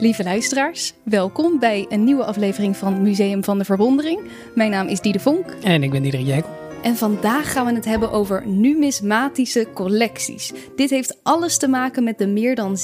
Lieve luisteraars, welkom bij een nieuwe aflevering van Museum van de Verwondering. Mijn naam is Diede Vonk. En ik ben Diederik Jekel. En vandaag gaan we het hebben over numismatische collecties. Dit heeft alles te maken met de meer dan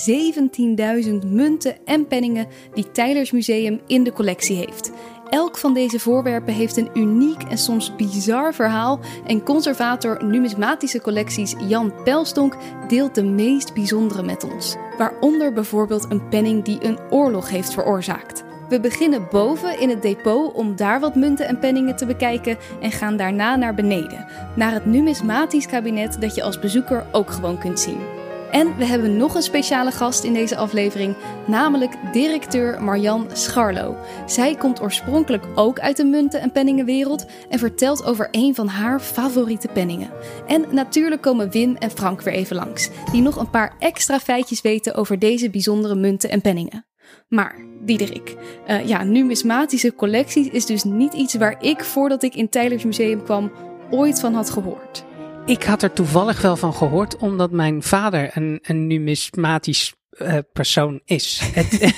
17.000 munten en penningen die Tylers Museum in de collectie heeft. Elk van deze voorwerpen heeft een uniek en soms bizar verhaal en conservator numismatische collecties Jan Pelstonk deelt de meest bijzondere met ons. Waaronder bijvoorbeeld een penning die een oorlog heeft veroorzaakt. We beginnen boven in het depot om daar wat munten en penningen te bekijken en gaan daarna naar beneden, naar het numismatisch kabinet dat je als bezoeker ook gewoon kunt zien. En we hebben nog een speciale gast in deze aflevering, namelijk directeur Marjan Scharlo. Zij komt oorspronkelijk ook uit de munten- en penningenwereld en vertelt over een van haar favoriete penningen. En natuurlijk komen Wim en Frank weer even langs, die nog een paar extra feitjes weten over deze bijzondere munten en penningen. Maar, Diederik, uh, ja, numismatische collecties is dus niet iets waar ik voordat ik in Tylers Museum kwam ooit van had gehoord. Ik had er toevallig wel van gehoord, omdat mijn vader een, een numismatisch uh, persoon is. Het,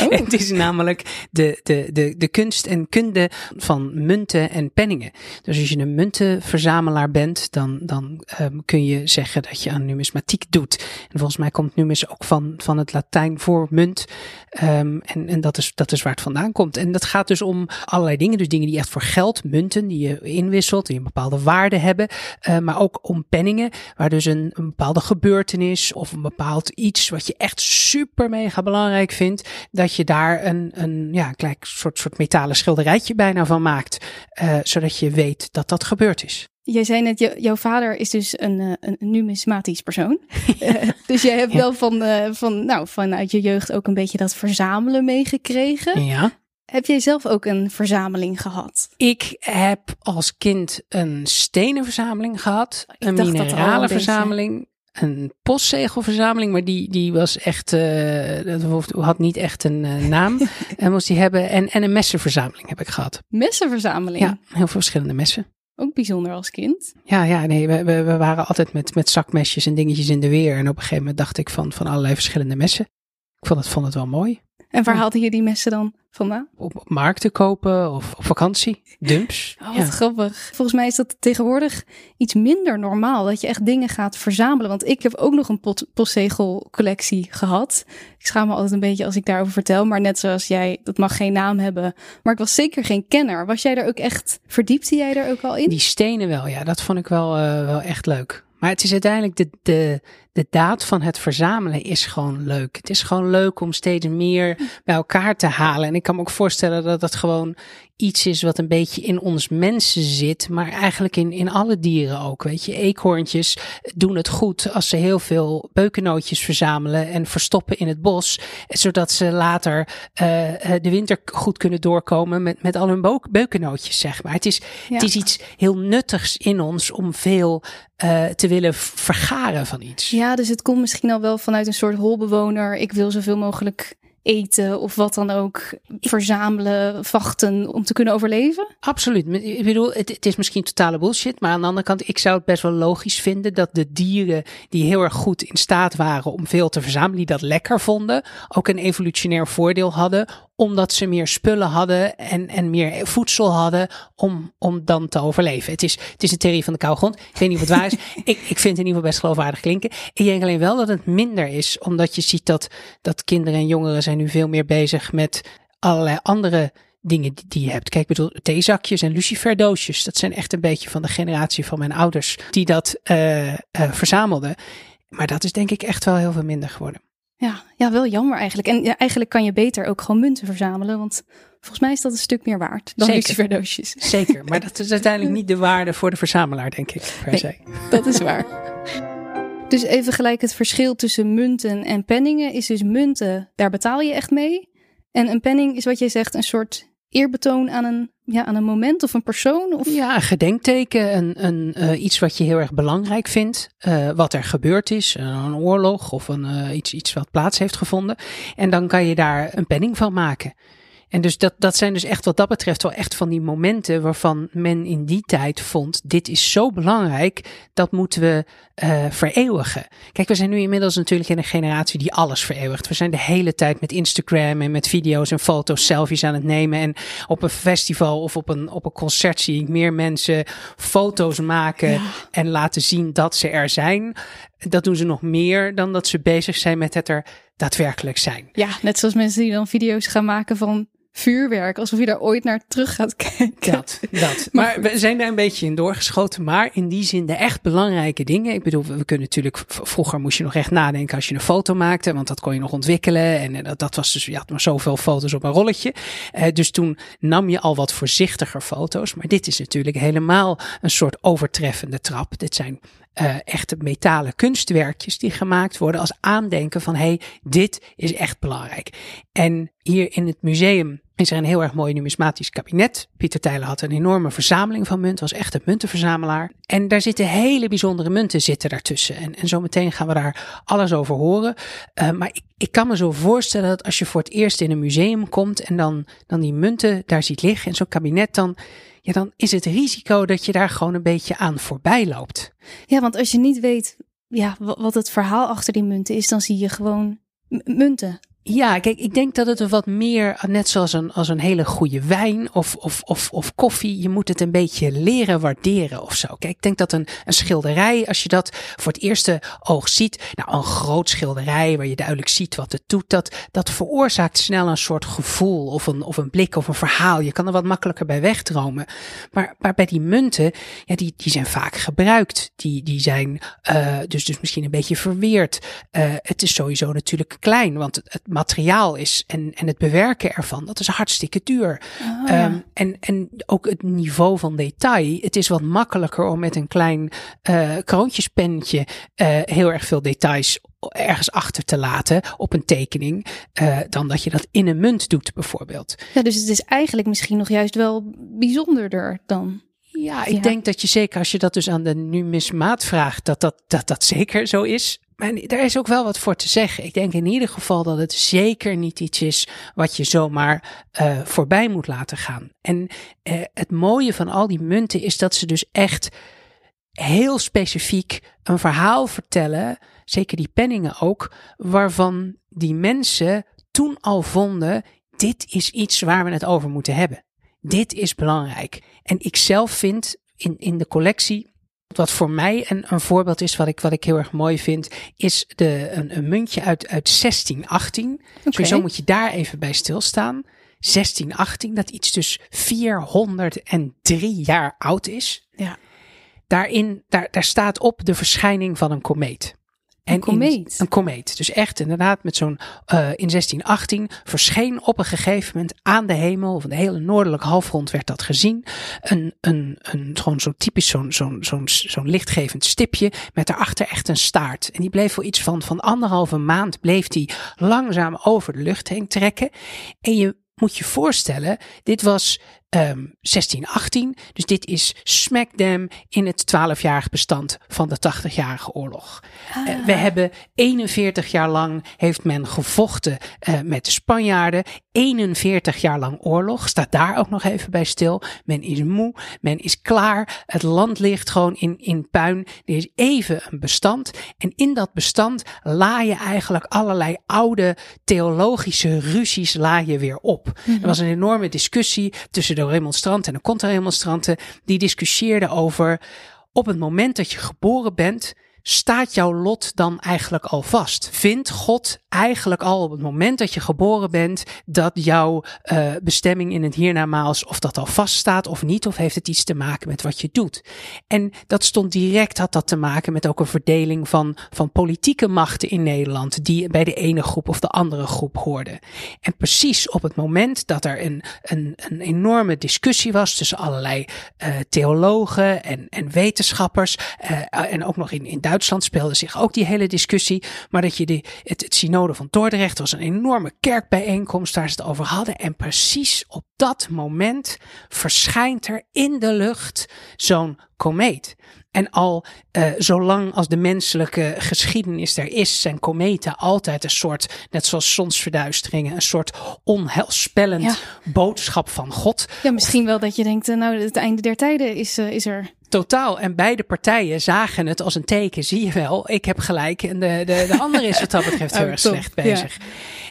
oh. het, is namelijk de, de, de, de kunst en kunde van munten en penningen. Dus als je een muntenverzamelaar bent, dan, dan um, kun je zeggen dat je aan numismatiek doet. En volgens mij komt numis ook van, van het Latijn voor munt. Um, en en dat, is, dat is waar het vandaan komt. En dat gaat dus om allerlei dingen. Dus dingen die echt voor geld, munten, die je inwisselt, die een bepaalde waarde hebben. Uh, maar ook om penningen, waar dus een, een bepaalde gebeurtenis of een bepaald iets wat je echt echt super mega belangrijk vindt, dat je daar een, een ja, klein soort, soort metalen schilderijtje bijna van maakt, uh, zodat je weet dat dat gebeurd is. Jij zei net, jouw vader is dus een, eh, een, numismatisch persoon. Ja. Uh, dus jij hebt ja. wel van, van, nou, vanuit je jeugd ook een beetje dat verzamelen meegekregen. Ja. Heb jij zelf ook een verzameling gehad? Ik heb als kind een stenen verzameling gehad, ik een minerale verzameling een postzegelverzameling, maar die, die was echt, uh, dat had niet echt een uh, naam. en moest die hebben. En, en een messenverzameling heb ik gehad. Messenverzameling? Ja, heel veel verschillende messen. Ook bijzonder als kind. Ja, ja nee, we, we, we waren altijd met, met zakmesjes en dingetjes in de weer. En op een gegeven moment dacht ik van, van allerlei verschillende messen. Ik vond het, vond het wel mooi. En waar haalde je die messen dan vandaan? Op, op markten kopen of op vakantie. Dumps. Oh, wat ja. grappig. Volgens mij is dat tegenwoordig iets minder normaal. Dat je echt dingen gaat verzamelen. Want ik heb ook nog een pot, postzegelcollectie gehad. Ik schaam me altijd een beetje als ik daarover vertel. Maar net zoals jij, dat mag geen naam hebben. Maar ik was zeker geen kenner. Was jij er ook echt, verdiepte jij er ook al in? Die stenen wel, ja. Dat vond ik wel, uh, wel echt leuk. Maar het is uiteindelijk de, de, de daad van het verzamelen is gewoon leuk. Het is gewoon leuk om steeds meer bij elkaar te halen. En ik kan me ook voorstellen dat dat gewoon iets is wat een beetje in ons mensen zit, maar eigenlijk in, in alle dieren ook. Weet je, eekhoorntjes doen het goed als ze heel veel beukennootjes verzamelen en verstoppen in het bos, zodat ze later uh, de winter goed kunnen doorkomen met, met al hun beukennootjes, zeg maar. Het is, ja. het is iets heel nuttigs in ons om veel uh, te willen vergaren van iets. Ja, dus het komt misschien al wel vanuit een soort holbewoner. Ik wil zoveel mogelijk eten of wat dan ook verzamelen, vachten om te kunnen overleven? Absoluut. Ik bedoel, het, het, is misschien totale bullshit, maar aan de andere kant, ik zou het best wel logisch vinden dat de dieren die heel erg goed in staat waren om veel te verzamelen, die dat lekker vonden, ook een evolutionair voordeel hadden omdat ze meer spullen hadden en, en meer voedsel hadden om, om dan te overleven. Het is, het is een theorie van de koude grond. Ik weet niet of het waar is. ik, ik vind het in ieder geval best geloofwaardig klinken. Ik denk alleen wel dat het minder is, omdat je ziet dat, dat kinderen en jongeren zijn nu veel meer bezig met allerlei andere dingen die, je hebt. Kijk, ik bedoel, theezakjes en luciferdoosjes. Dat zijn echt een beetje van de generatie van mijn ouders die dat uh, uh, verzamelden. Maar dat is denk ik echt wel heel veel minder geworden. Ja, ja, wel jammer eigenlijk. En ja, eigenlijk kan je beter ook gewoon munten verzamelen. Want volgens mij is dat een stuk meer waard dan luciferdoosjes. Zeker, maar dat is uiteindelijk niet de waarde voor de verzamelaar, denk ik, per nee, se. Dat is waar. Dus even gelijk het verschil tussen munten en penningen is dus munten, daar betaal je echt mee. En een penning is wat jij zegt, een soort eerbetoon aan een, ja, aan een moment of een persoon? Of? Ja, een gedenkteken, een, een, uh, iets wat je heel erg belangrijk vindt, uh, wat er gebeurd is, een oorlog of een, iets, iets wat plaats heeft gevonden. En dan kan je daar een penning van maken. En dus dat, dat zijn dus echt wat dat betreft wel echt van die momenten waarvan men in die tijd vond, dit is zo belangrijk, dat moeten we uh, vereeuwigen. Kijk, we zijn nu inmiddels natuurlijk in een generatie die alles vereeuwigt. We zijn de hele tijd met Instagram en met video's en foto's, selfies aan het nemen. En op een festival of op een, op een concert zie ik meer mensen foto's maken en laten zien dat ze er zijn. Dat doen ze nog meer dan dat ze bezig zijn met het er daadwerkelijk zijn. Ja, net zoals mensen die dan video's gaan maken van vuurwerk, alsof je daar ooit naar terug gaat kijken. Dat, dat. Maar, we zijn daar een beetje in doorgeschoten. Maar in die zin de echt belangrijke dingen. Ik bedoel, we kunnen natuurlijk, vroeger moest je nog echt nadenken als je een foto maakte, want dat kon je nog ontwikkelen. En eh, dat, dat was dus, je had maar zoveel foto's op een rolletje. Uh, dus toen nam je al wat voorzichtiger foto's. Maar dit is natuurlijk helemaal een soort overtreffende trap. Dit zijn uh, echte metalen kunstwerkjes die gemaakt worden als aandenken van hé, hey, dit is echt belangrijk. En hier in het museum is er een heel erg mooi numismatisch kabinet. Pieter Tijlen had een enorme verzameling van munten, was echt een muntenverzamelaar. En daar zitten hele bijzondere munten zitten daartussen. En, en zometeen gaan we daar alles over horen. Uh, maar ik, ik kan me zo voorstellen dat als je voor het eerst in een museum komt en dan, dan die munten daar ziet liggen in zo'n kabinet, dan ja, dan is het risico dat je daar gewoon een beetje aan voorbij loopt. Ja, want als je niet weet ja, wat het verhaal achter die munten is, dan zie je gewoon munten. Ja, kijk, ik denk dat het er wat meer, net zoals een, als een hele goede wijn of, of, of, of koffie, je moet het een beetje leren waarderen of zo. Kijk, ik denk dat een, een schilderij, als je dat voor het eerste oog ziet, nou, een groot schilderij waar je duidelijk ziet wat het doet, dat, dat veroorzaakt snel een soort gevoel of een, of een blik of een verhaal. Je kan er wat makkelijker bij wegdromen. Maar, maar bij die munten, ja, die, die zijn vaak gebruikt. Die, die zijn uh, dus, dus misschien een beetje verweerd. Uh, het is sowieso natuurlijk klein, want het, het materiaal is en, en het bewerken ervan, dat is hartstikke duur. Oh, um, en, en ook het niveau van detail. Het is wat makkelijker om met een klein uh, uh, heel erg veel details ergens achter te laten op een tekening, uh, dan dat je dat in een munt doet bijvoorbeeld. Ja, dus het is eigenlijk misschien nog juist wel bijzonderder dan. Ja, ik denk dat je zeker als je dat dus aan de numismaat vraagt, dat dat, dat, dat zeker zo is. Maar daar is ook wel wat voor te zeggen. Ik denk in ieder geval dat het zeker niet iets is wat je zomaar uh, voorbij moet laten gaan. En uh, het mooie van al die munten is dat ze dus echt heel specifiek een verhaal vertellen, zeker die penningen ook, waarvan die mensen toen al vonden, dit is iets waar we het over moeten hebben. Dit is belangrijk. En ik zelf vind in, in de collectie wat voor mij een, een voorbeeld is, wat ik, wat ik heel erg mooi vind, is de, een, een muntje uit, uit 1618. Okay. Sowieso moet je daar even bij stilstaan. 1618, dat iets dus 403 jaar oud is. Ja. Daarin, daar, daar staat op de verschijning van een komeet. En een komeet. een komeet. Dus echt inderdaad met zo'n, uh, in 1618 verscheen op een gegeven moment aan de hemel, van de hele noordelijke halfrond werd dat gezien, een, een, een gewoon zo typisch zo'n zo'n zo'n zo'n lichtgevend stipje met daarachter echt een staart. En die bleef voor iets van, van anderhalve maand bleef die langzaam over de lucht heen trekken. En je moet je voorstellen, dit was um, 1618. Dus dit is smack them in het 12-jarig bestand van de 80-jarige oorlog. Ah. Uh, we hebben 41 jaar lang heeft men gevochten uh, met de Spanjaarden. 41 jaar lang oorlog. Staat daar ook nog even bij stil. Men is moe. Men is klaar. Het land ligt gewoon in, in puin. Er is even een bestand. En in dat bestand la je eigenlijk allerlei oude theologische ruzies la je weer op. Mm -hmm. Er was een enorme discussie tussen de de remonstranten en de contra-remonstranten, die discussieerden over op het moment dat je geboren bent, staat jouw lot dan eigenlijk al vast? Vindt God eigenlijk al op het moment dat je geboren bent dat jouw uh, bestemming in het hiernamaals of dat al vaststaat of niet? Of heeft het iets te maken met wat je doet? En dat stond direct, had dat te maken met ook een verdeling van, van politieke machten in Nederland die bij de ene groep of de andere groep hoorden. En precies op het moment dat er een, een, een enorme discussie was tussen allerlei uh, theologen en, en wetenschappers uh, en ook nog in, in Duitsland speelde zich ook die hele discussie. Maar dat je de, het, het synode van Dordrecht was een enorme kerkbijeenkomst waar ze het over hadden. En precies op dat moment verschijnt er in de lucht zo'n komeet. En al uh, zolang als de menselijke geschiedenis er is, zijn kometen altijd een soort, net zoals zonsverduisteringen, een soort onheilspellend boodschap van God. Ja, misschien wel dat je denkt, uh, nou, het einde der tijden is, uh, is er. Totaal. En beide partijen zagen het als een teken. Zie je wel, ik heb gelijk. En de, de, de andere is wat dat betreft heel erg slecht bezig. Ja.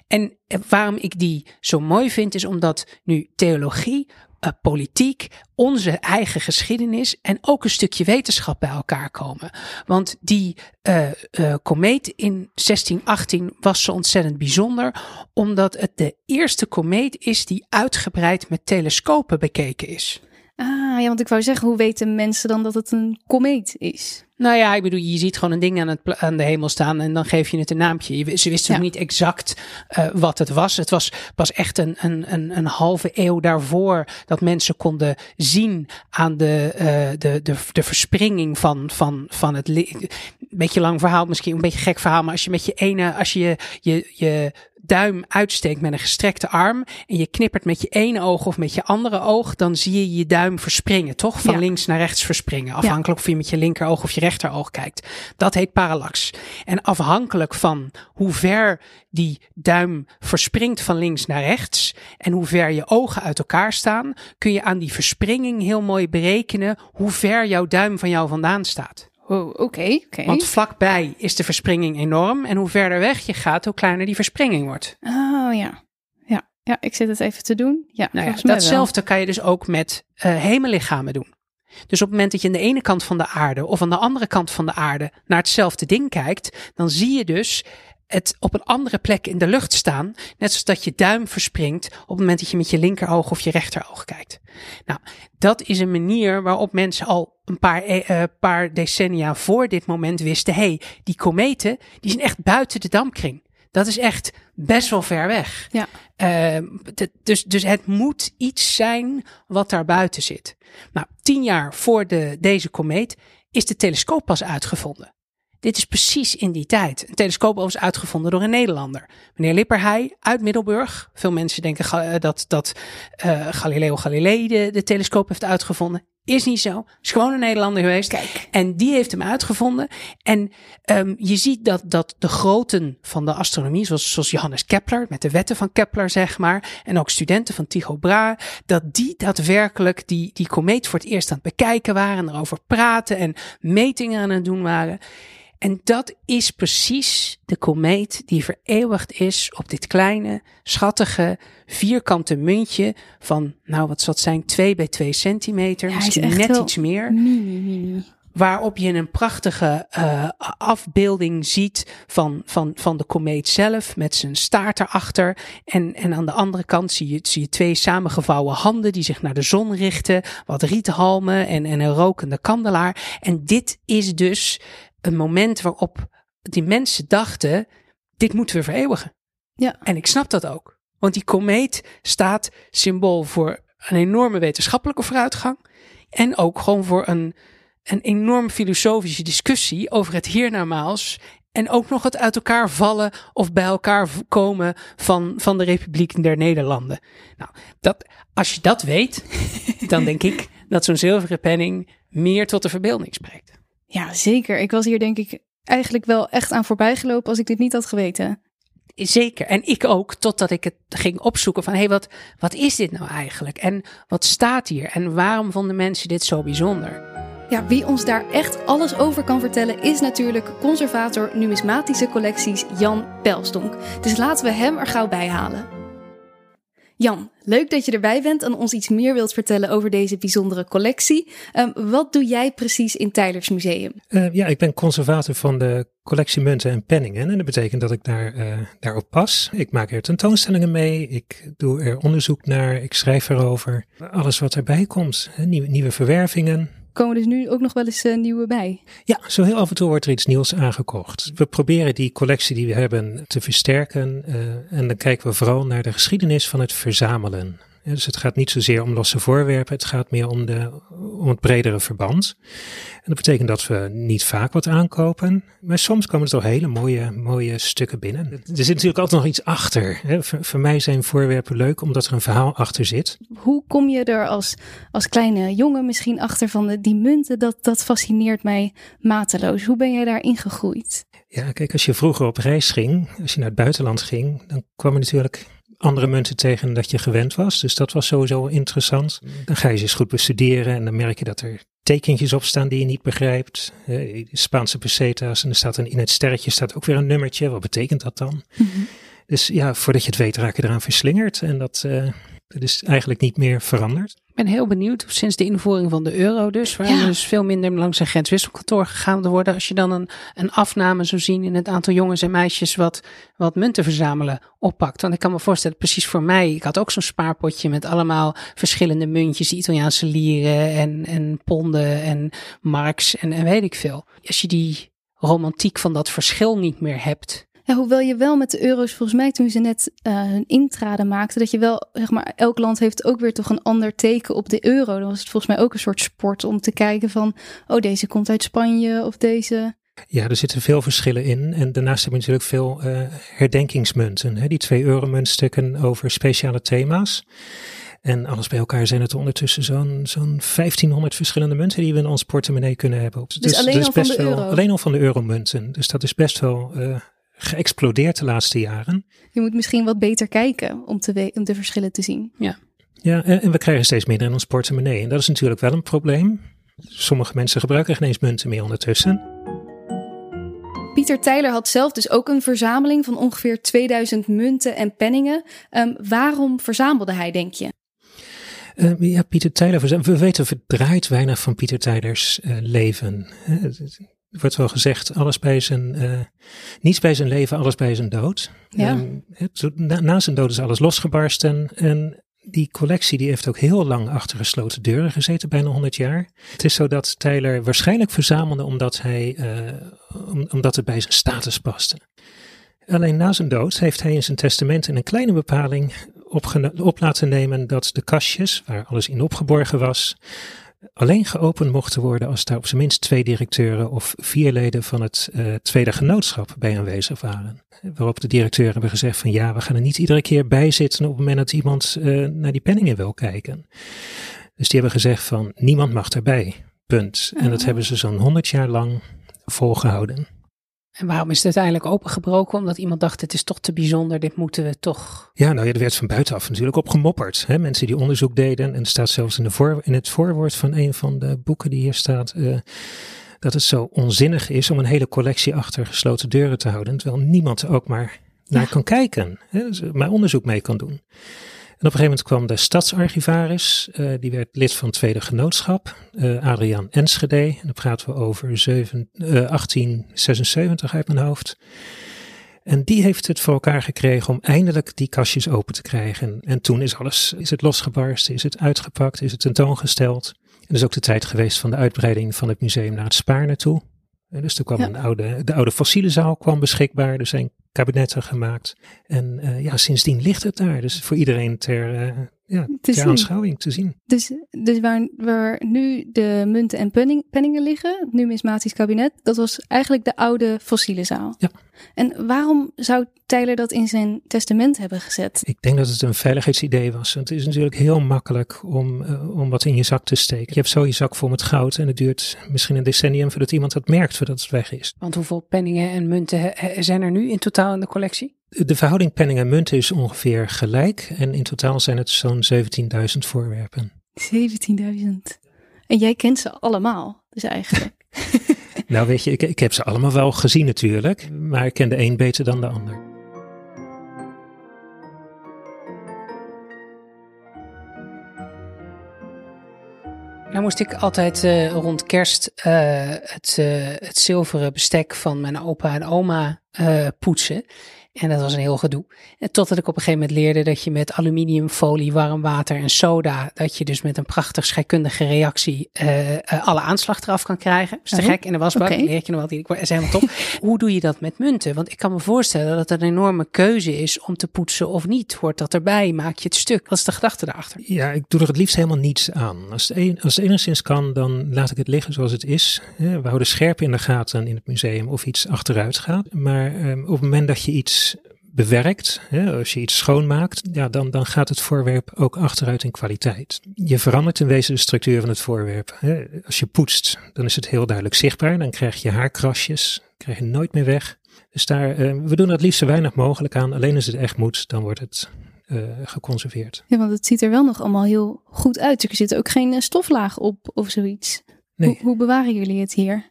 En waarom ik die zo mooi vind, is omdat nu theologie uh, politiek, onze eigen geschiedenis en ook een stukje wetenschap bij elkaar komen. Want die uh, uh, komeet in 1618 was zo ontzettend bijzonder, omdat het de eerste komeet is die uitgebreid met telescopen bekeken is. Ah, ja, want ik wou zeggen, hoe weten mensen dan dat het een komeet is? Nou ja, ik bedoel, je ziet gewoon een ding aan, het, aan de hemel staan en dan geef je het een naampje. Ze wisten ja. niet exact uh, wat het was. Het was pas echt een, een, een, een halve eeuw daarvoor dat mensen konden zien aan de, uh, de, de, de verspringing van, van, van het. Een beetje lang verhaal, misschien een beetje gek verhaal, maar als je met je ene, als je je, je duim uitsteekt met een gestrekte arm en je knippert met je ene oog of met je andere oog, dan zie je je duim verspringen, toch? Van ja. links naar rechts verspringen. Afhankelijk ja. of je met je linkeroog of je rechteroog kijkt. Dat heet parallax. En afhankelijk van hoe ver die duim verspringt van links naar rechts en hoe ver je ogen uit elkaar staan, kun je aan die verspringing heel mooi berekenen hoe ver jouw duim van jou vandaan staat. Oh, oké. Okay, okay. Want vlakbij is de verspringing enorm. En hoe verder weg je gaat, hoe kleiner die verspringing wordt. Oh ja. Ja, ja ik zit het even te doen. Ja, nou ja datzelfde kan je dus ook met uh, hemellichamen doen. Dus op het moment dat je aan de ene kant van de aarde of aan de andere kant van de aarde naar hetzelfde ding kijkt, dan zie je dus het op een andere plek in de lucht staan. Net zoals dat je duim verspringt op het moment dat je met je linkeroog of je rechteroog kijkt. Nou, dat is een manier waarop mensen al een paar, uh, paar decennia voor dit moment wisten: hé, hey, die kometen die zijn echt buiten de dampkring. Dat is echt best wel ver weg. Ja. Uh, dus, dus het moet iets zijn wat daar buiten zit. Nou, tien jaar voor de, deze komeet is de telescoop pas uitgevonden. Dit is precies in die tijd. Een telescoop was uitgevonden door een Nederlander. Meneer Lipperheij uit Middelburg. Veel mensen denken dat, dat uh, Galileo Galilei de, de telescoop heeft uitgevonden. Is niet zo. Is gewoon een Nederlander geweest. Kijk. En die heeft hem uitgevonden. En um, je ziet dat, dat de groten van de astronomie, zoals, zoals Johannes Kepler, met de wetten van Kepler, zeg maar. En ook studenten van Tycho Brahe, dat die daadwerkelijk die, die komeet voor het eerst aan het bekijken waren. En erover praten en metingen aan het doen waren. En dat is precies de komeet die vereeuwigd is op dit kleine, schattige, vierkante muntje van, nou wat zal het zijn, 2 bij 2 centimeter, ja, misschien net iets meer. Mini, mini. Waarop je een prachtige uh, afbeelding ziet van, van, van de komeet zelf met zijn staart erachter. En, en aan de andere kant zie je, zie je twee samengevouwen handen die zich naar de zon richten. Wat riethalmen en, en een rokende kandelaar. En dit is dus een moment waarop die mensen dachten: dit moeten we vereeuwigen. Ja. En ik snap dat ook. Want die komeet staat symbool voor een enorme wetenschappelijke vooruitgang. En ook gewoon voor een, een enorm filosofische discussie over het hiernamaals. En ook nog het uit elkaar vallen of bij elkaar komen van, van de Republiek der Nederlanden. Nou, dat, als je dat weet, dan denk ik dat zo'n zilveren penning meer tot de verbeelding spreekt. Ja, zeker. Ik was hier denk ik eigenlijk wel echt aan voorbij gelopen als ik dit niet had geweten. Zeker. En ik ook, totdat ik het ging opzoeken van, hé, hey, wat, wat is dit nou eigenlijk? En wat staat hier? En waarom vonden mensen dit zo bijzonder? Ja, wie ons daar echt alles over kan vertellen is natuurlijk conservator numismatische collecties Jan Pelsdonk. Dus laten we hem er gauw bij halen. Jan, leuk dat je erbij bent en ons iets meer wilt vertellen over deze bijzondere collectie. Um, wat doe jij precies in Tylers Museum? Uh, ja, ik ben conservator van de collectie munten en penningen. En dat betekent dat ik daar, uh, daarop pas. Ik maak er tentoonstellingen mee, ik doe er onderzoek naar, ik schrijf erover. Alles wat erbij komt, nieuwe, nieuwe verwervingen komen dus nu ook nog wel eens uh, nieuwe bij. Ja, zo heel af en toe wordt er iets nieuws aangekocht. We proberen die collectie die we hebben te versterken. Uh, en dan kijken we vooral naar de geschiedenis van het verzamelen. Dus het gaat niet zozeer om losse voorwerpen, het gaat meer om, de, om het bredere verband. En dat betekent dat we niet vaak wat aankopen, maar soms komen er toch hele mooie, mooie stukken binnen. Er zit natuurlijk altijd nog iets achter. Voor, voor mij zijn voorwerpen leuk omdat er een verhaal achter zit. Hoe kom je er als, als kleine jongen misschien achter van de, die munten? Dat, dat fascineert mij mateloos. Hoe ben jij daar ingegroeid? Ja, kijk, als je vroeger op reis ging, als je naar het buitenland ging, dan kwam je natuurlijk andere munten tegen dan dat je gewend was. Dus dat was sowieso interessant. Dan ga je ze eens goed bestuderen en dan merk je dat er tekentjes op staan die je niet begrijpt. Uh, Spaanse pesetas en er staat een, in het sterretje staat ook weer een nummertje. Wat betekent dat dan? Mhm. Dus ja, voordat je het weet raak je eraan verslingerd. En dat, uh, dat is eigenlijk niet meer veranderd. Ik ben heel benieuwd, sinds de invoering van de euro dus, waar ja. dus veel minder langs een grenswisselkantoor gegaan worden. Als je dan een, een afname zou zien in het aantal jongens en meisjes wat, wat munten verzamelen oppakt. Want ik kan me voorstellen, precies voor mij, ik had ook zo'n spaarpotje met allemaal verschillende muntjes, Italiaanse lieren en, en ponden en marks en, en weet ik veel. Als je die romantiek van dat verschil niet meer hebt, ja, hoewel je wel met de euro's, volgens mij toen ze net uh, hun intrade maakten, dat je wel, zeg maar, elk land heeft ook weer toch een ander teken op de euro. Dan was het volgens mij ook een soort sport om te kijken van, oh, deze komt uit Spanje of deze. Ja, er zitten veel verschillen in. En daarnaast heb je natuurlijk veel uh, herdenkingsmunten. Hè? Die twee euro-muntstukken over speciale thema's. En alles bij elkaar zijn het ondertussen zo'n zo'n 1500 verschillende munten die we in ons portemonnee kunnen hebben. Dus, dus alleen, al van de euro. alleen al van de euromunten. Dus dat is best wel uh, geëxplodeerd de laatste jaren. Je moet misschien wat beter kijken om, te om de verschillen te zien. Ja. Ja, en we krijgen steeds minder in ons portemonnee. En dat is natuurlijk wel een probleem. Sommige mensen gebruiken geen eens munten meer ondertussen. Pieter Tijler had zelf dus ook een verzameling van ongeveer 2000 munten en penningen. Um, waarom verzamelde hij, denk je? Uh, ja, Pieter Tijler, we weten verdraaid weinig van Pieter Tijlers uh, leven. Er wordt wel gezegd, alles bij zijn, uh, niets bij zijn leven, alles bij zijn dood. Ja. Um, het, na, na, zijn dood is alles losgebarsten. En die collectie die heeft ook heel lang achter gesloten deuren gezeten, bijna 100 jaar. Het is zo dat Tyler waarschijnlijk verzamelde omdat, hij, uh, om, omdat het bij zijn status paste. Alleen na zijn dood heeft hij in zijn testament in een kleine bepaling op laten nemen dat de kastjes, waar alles in opgeborgen was, alleen geopend mochten worden als daar op zijn minst twee directeuren of vier leden van het uh, tweede genootschap bij aanwezig waren. Waarop de directeuren hebben gezegd van ja, we gaan er niet iedere keer bij zitten op het moment dat iemand uh, naar die penningen wil kijken. Dus die hebben gezegd van niemand mag erbij. Punt. En dat hebben ze zo'n honderd jaar lang volgehouden. En waarom is het uiteindelijk opengebroken? Omdat iemand dacht, het is toch te bijzonder, dit moeten we toch... Ja, nou ja, er werd van buitenaf natuurlijk op gemopperd. Hè? Mensen die onderzoek deden, en het staat zelfs in, de voor, in het voorwoord van een van de boeken die hier staat... Uh, dat het zo onzinnig is om een hele collectie achter gesloten deuren te houden. Terwijl niemand er ook maar naar kan kijken, hè? Dus maar onderzoek mee kan doen. En op een gegeven moment kwam de stadsarchivaris, uh, die werd lid van het Tweede Genootschap, uh, Adriaan Enschede. En dan praten we over zeven, uh, 1876 uit mijn hoofd. En die heeft het voor elkaar gekregen om eindelijk die kastjes open te krijgen. En toen is alles, is het losgebarsten, is het uitgepakt, is het tentoongesteld. En dat is ook de tijd geweest van de uitbreiding van het museum naar het Spaar naartoe. En dus er kwam een oude, de oude fossiele zaal kwam beschikbaar. Er zijn kabinetten gemaakt. En uh, ja, sindsdien ligt het daar. Dus voor iedereen ter, uh, ja, te ter aanschouwing te zien. Dus, dus waar, waar nu de munten en penning, penningen liggen, het numismatisch kabinet, dat was eigenlijk de oude fossiele zaal. Ja. En waarom zou Tyler dat in zijn testament hebben gezet? Ik denk dat het een veiligheidsidee was. Het is natuurlijk heel makkelijk om, uh, om wat in je zak te steken. Je hebt zo je zak vol met goud en het duurt misschien een decennium voordat iemand dat merkt, voordat het weg is. Want hoeveel penningen en munten zijn er nu in totaal in de collectie? De verhouding penning en munt is ongeveer gelijk. En in totaal zijn het zo'n 17.000 voorwerpen. 17.000. En jij kent ze allemaal, dus eigenlijk. nou weet je, ik, ik heb ze allemaal wel gezien natuurlijk. Maar ik ken de een beter dan de ander. Nou moest ik altijd uh, rond kerst uh, het, uh, het zilveren bestek van mijn opa en oma poetsen. En dat was een heel gedoe. En totdat ik op een gegeven moment leerde dat je met aluminiumfolie, warm water en soda, dat je dus met een prachtig scheikundige reactie uh, uh, alle aanslag eraf kan krijgen. Dat is te gek in de wasbak. Okay. Leer je nog wel, dat is helemaal top. Hoe doe je dat met munten? Want ik kan me voorstellen dat het een enorme keuze is om te poetsen of niet. Hoort dat erbij? Maak je het stuk? Wat is de gedachte daarachter? Ja, ik doe er het liefst helemaal niets aan. Als het, een, als het enigszins kan, dan laat ik het liggen zoals het is. We houden scherp in de gaten in het museum of iets achteruit gaat. Maar um, op het moment dat je iets bewerkt, hè, als je iets schoonmaakt, ja, dan, dan gaat het voorwerp ook achteruit in kwaliteit. Je verandert in wezen de structuur van het voorwerp. Hè. Als je poetst, dan is het heel duidelijk zichtbaar. Dan krijg je haarkrasjes, krijg je nooit meer weg. Dus daar, uh, we doen er het liefst zo weinig mogelijk aan. Alleen als het echt moet, dan wordt het uh, geconserveerd. Ja, want het ziet er wel nog allemaal heel goed uit. Er zit ook geen eh, stoflaag op of zoiets. Nee. Hoe, hoe bewaren jullie het hier?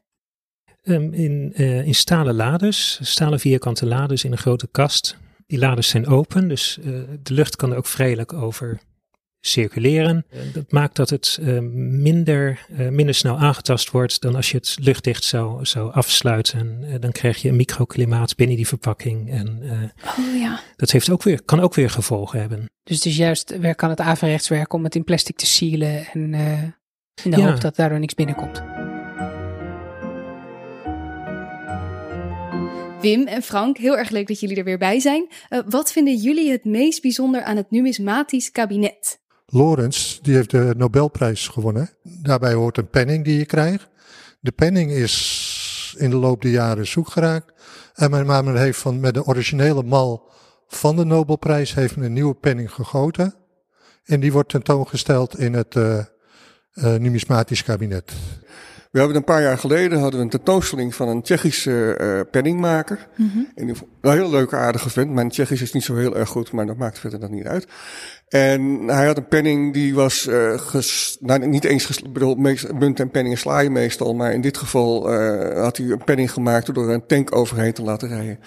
Um, in, uh, in stalen lades, stalen vierkante lades in een grote kast. Die lades zijn open, dus uh, de lucht kan er ook vrijelijk over circuleren. Uh, dat maakt dat het minder, minder snel aangetast wordt dan als je het luchtdicht zou, zou afsluiten. En dan krijg je een microklimaat binnen die verpakking. En oh, ja. dat heeft ook weer, kan ook weer gevolgen hebben. Dus het is juist werk aan het averechts werken om het in plastic te sealen en in de ja. hoop dat daardoor niks binnenkomt. Wim en Frank, heel erg leuk dat jullie er weer bij zijn. Uh, wat vinden jullie het meest bijzonder aan het numismatisch kabinet? Lorenz, die heeft de Nobelprijs gewonnen. Daarbij hoort een penning die je krijgt. De penning is in de loop der jaren zoek geraakt. En mijn men heeft van, met de originele mal van de Nobelprijs heeft een nieuwe penning gegoten. En die wordt tentoongesteld in het uh, numismatisch kabinet. We hebben een paar jaar geleden hadden we een tentoonstelling van een Tsjechische uh, penningmaker. Mm -hmm. Een heel leuke, aardige vent. Mijn Tsjechisch is niet zo heel erg goed, maar dat maakt verder dan niet uit. En hij had een penning die was uh, ges, nou, niet eens, ges, bedoel, munt en penningen sla je meestal, maar in dit geval uh, had hij een penning gemaakt door er een tank overheen te laten rijden.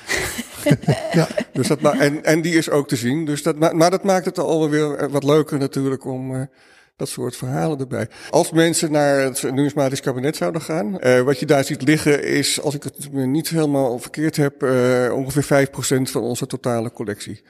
ja, dus dat, en, en die is ook te zien. Dus dat, maar dat maakt het alweer wat leuker natuurlijk om dat soort verhalen erbij. Als mensen naar het numismatisch kabinet zouden gaan, uh, wat je daar ziet liggen is, als ik het niet helemaal verkeerd heb, uh, ongeveer 5% van onze totale collectie.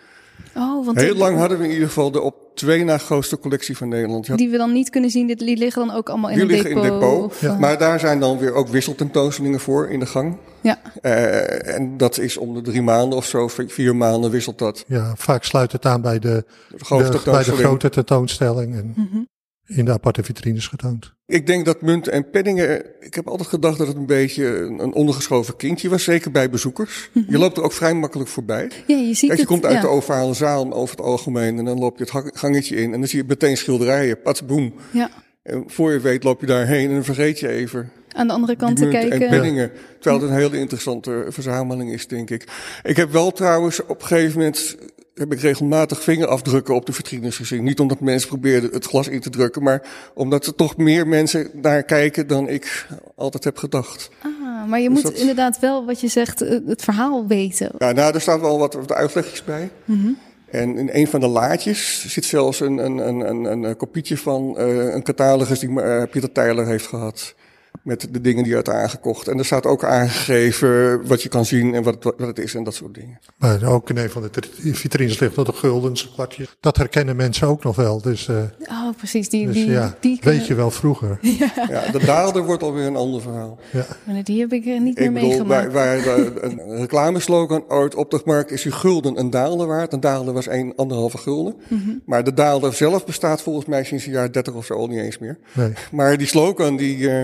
Oh, want Heel lang hadden we in ieder geval de op twee na grootste collectie van Nederland. Die we dan niet kunnen zien, die liggen dan ook allemaal in die een depot? Die liggen in depot, of, ja. maar daar zijn dan weer ook wisseltentoonstellingen voor in de gang. Ja. Uh, en dat is om de drie maanden of zo, vier maanden wisselt dat. Ja, vaak sluit het aan bij de, de, de bij de grote tentoonstelling. En... Mm -hmm in de aparte vitrines getoond. Ik denk dat munten en penningen, ik heb altijd gedacht dat het een beetje een ondergeschoven kindje was, zeker bij bezoekers. -hmm. Je loopt er ook vrij makkelijk voorbij. Ja, je ziet Kijk, je het, komt uit ja. de ovale zaal over het algemeen en dan loop je het gangetje in en dan zie je meteen schilderijen, pats boem. Ja. En voor je weet loop je daarheen en dan vergeet je even aan de andere kant te kijken. En penningen. Terwijl het een hele interessante verzameling is, denk ik. Ik heb wel trouwens op een gegeven moment heb ik regelmatig vingerafdrukken op de vitrines gezien. Niet omdat mensen probeerden het glas in te drukken, maar omdat er toch meer mensen naar kijken dan ik altijd heb gedacht. Ah, maar je dus moet dat... inderdaad wel, wat je zegt, het verhaal weten. Ja, nou, er staat wel wat, wat uitlegjes bij. Mm -hmm. En in een van de laadjes zit zelfs een, een, een, een, een kopietje van uh, een catalogus die uh, Pieter Tyler heeft gehad met de dingen die je hebt aangekocht. En er staat ook aangegeven wat je kan zien en wat, wat het is en dat soort dingen. Maar ook in een van de vitrines ligt nog een guldens kwartje. Dat herkennen mensen ook nog wel. Dus, uh, oh, precies. Die, dus, die, ja, die weet je wel vroeger. Ja. ja, de daalder wordt alweer een ander verhaal. Ja. Maar die heb ik er niet ik meer bedoel, meegemaakt. Waar, waar een reclameslogan ooit op de markt is je gulden een daalder waard. Een daalder was een anderhalve gulden. Mm -hmm. Maar de daalder zelf bestaat volgens mij sinds de jaren 30 of zo al niet eens meer. Nee. Maar die slogan die... Uh,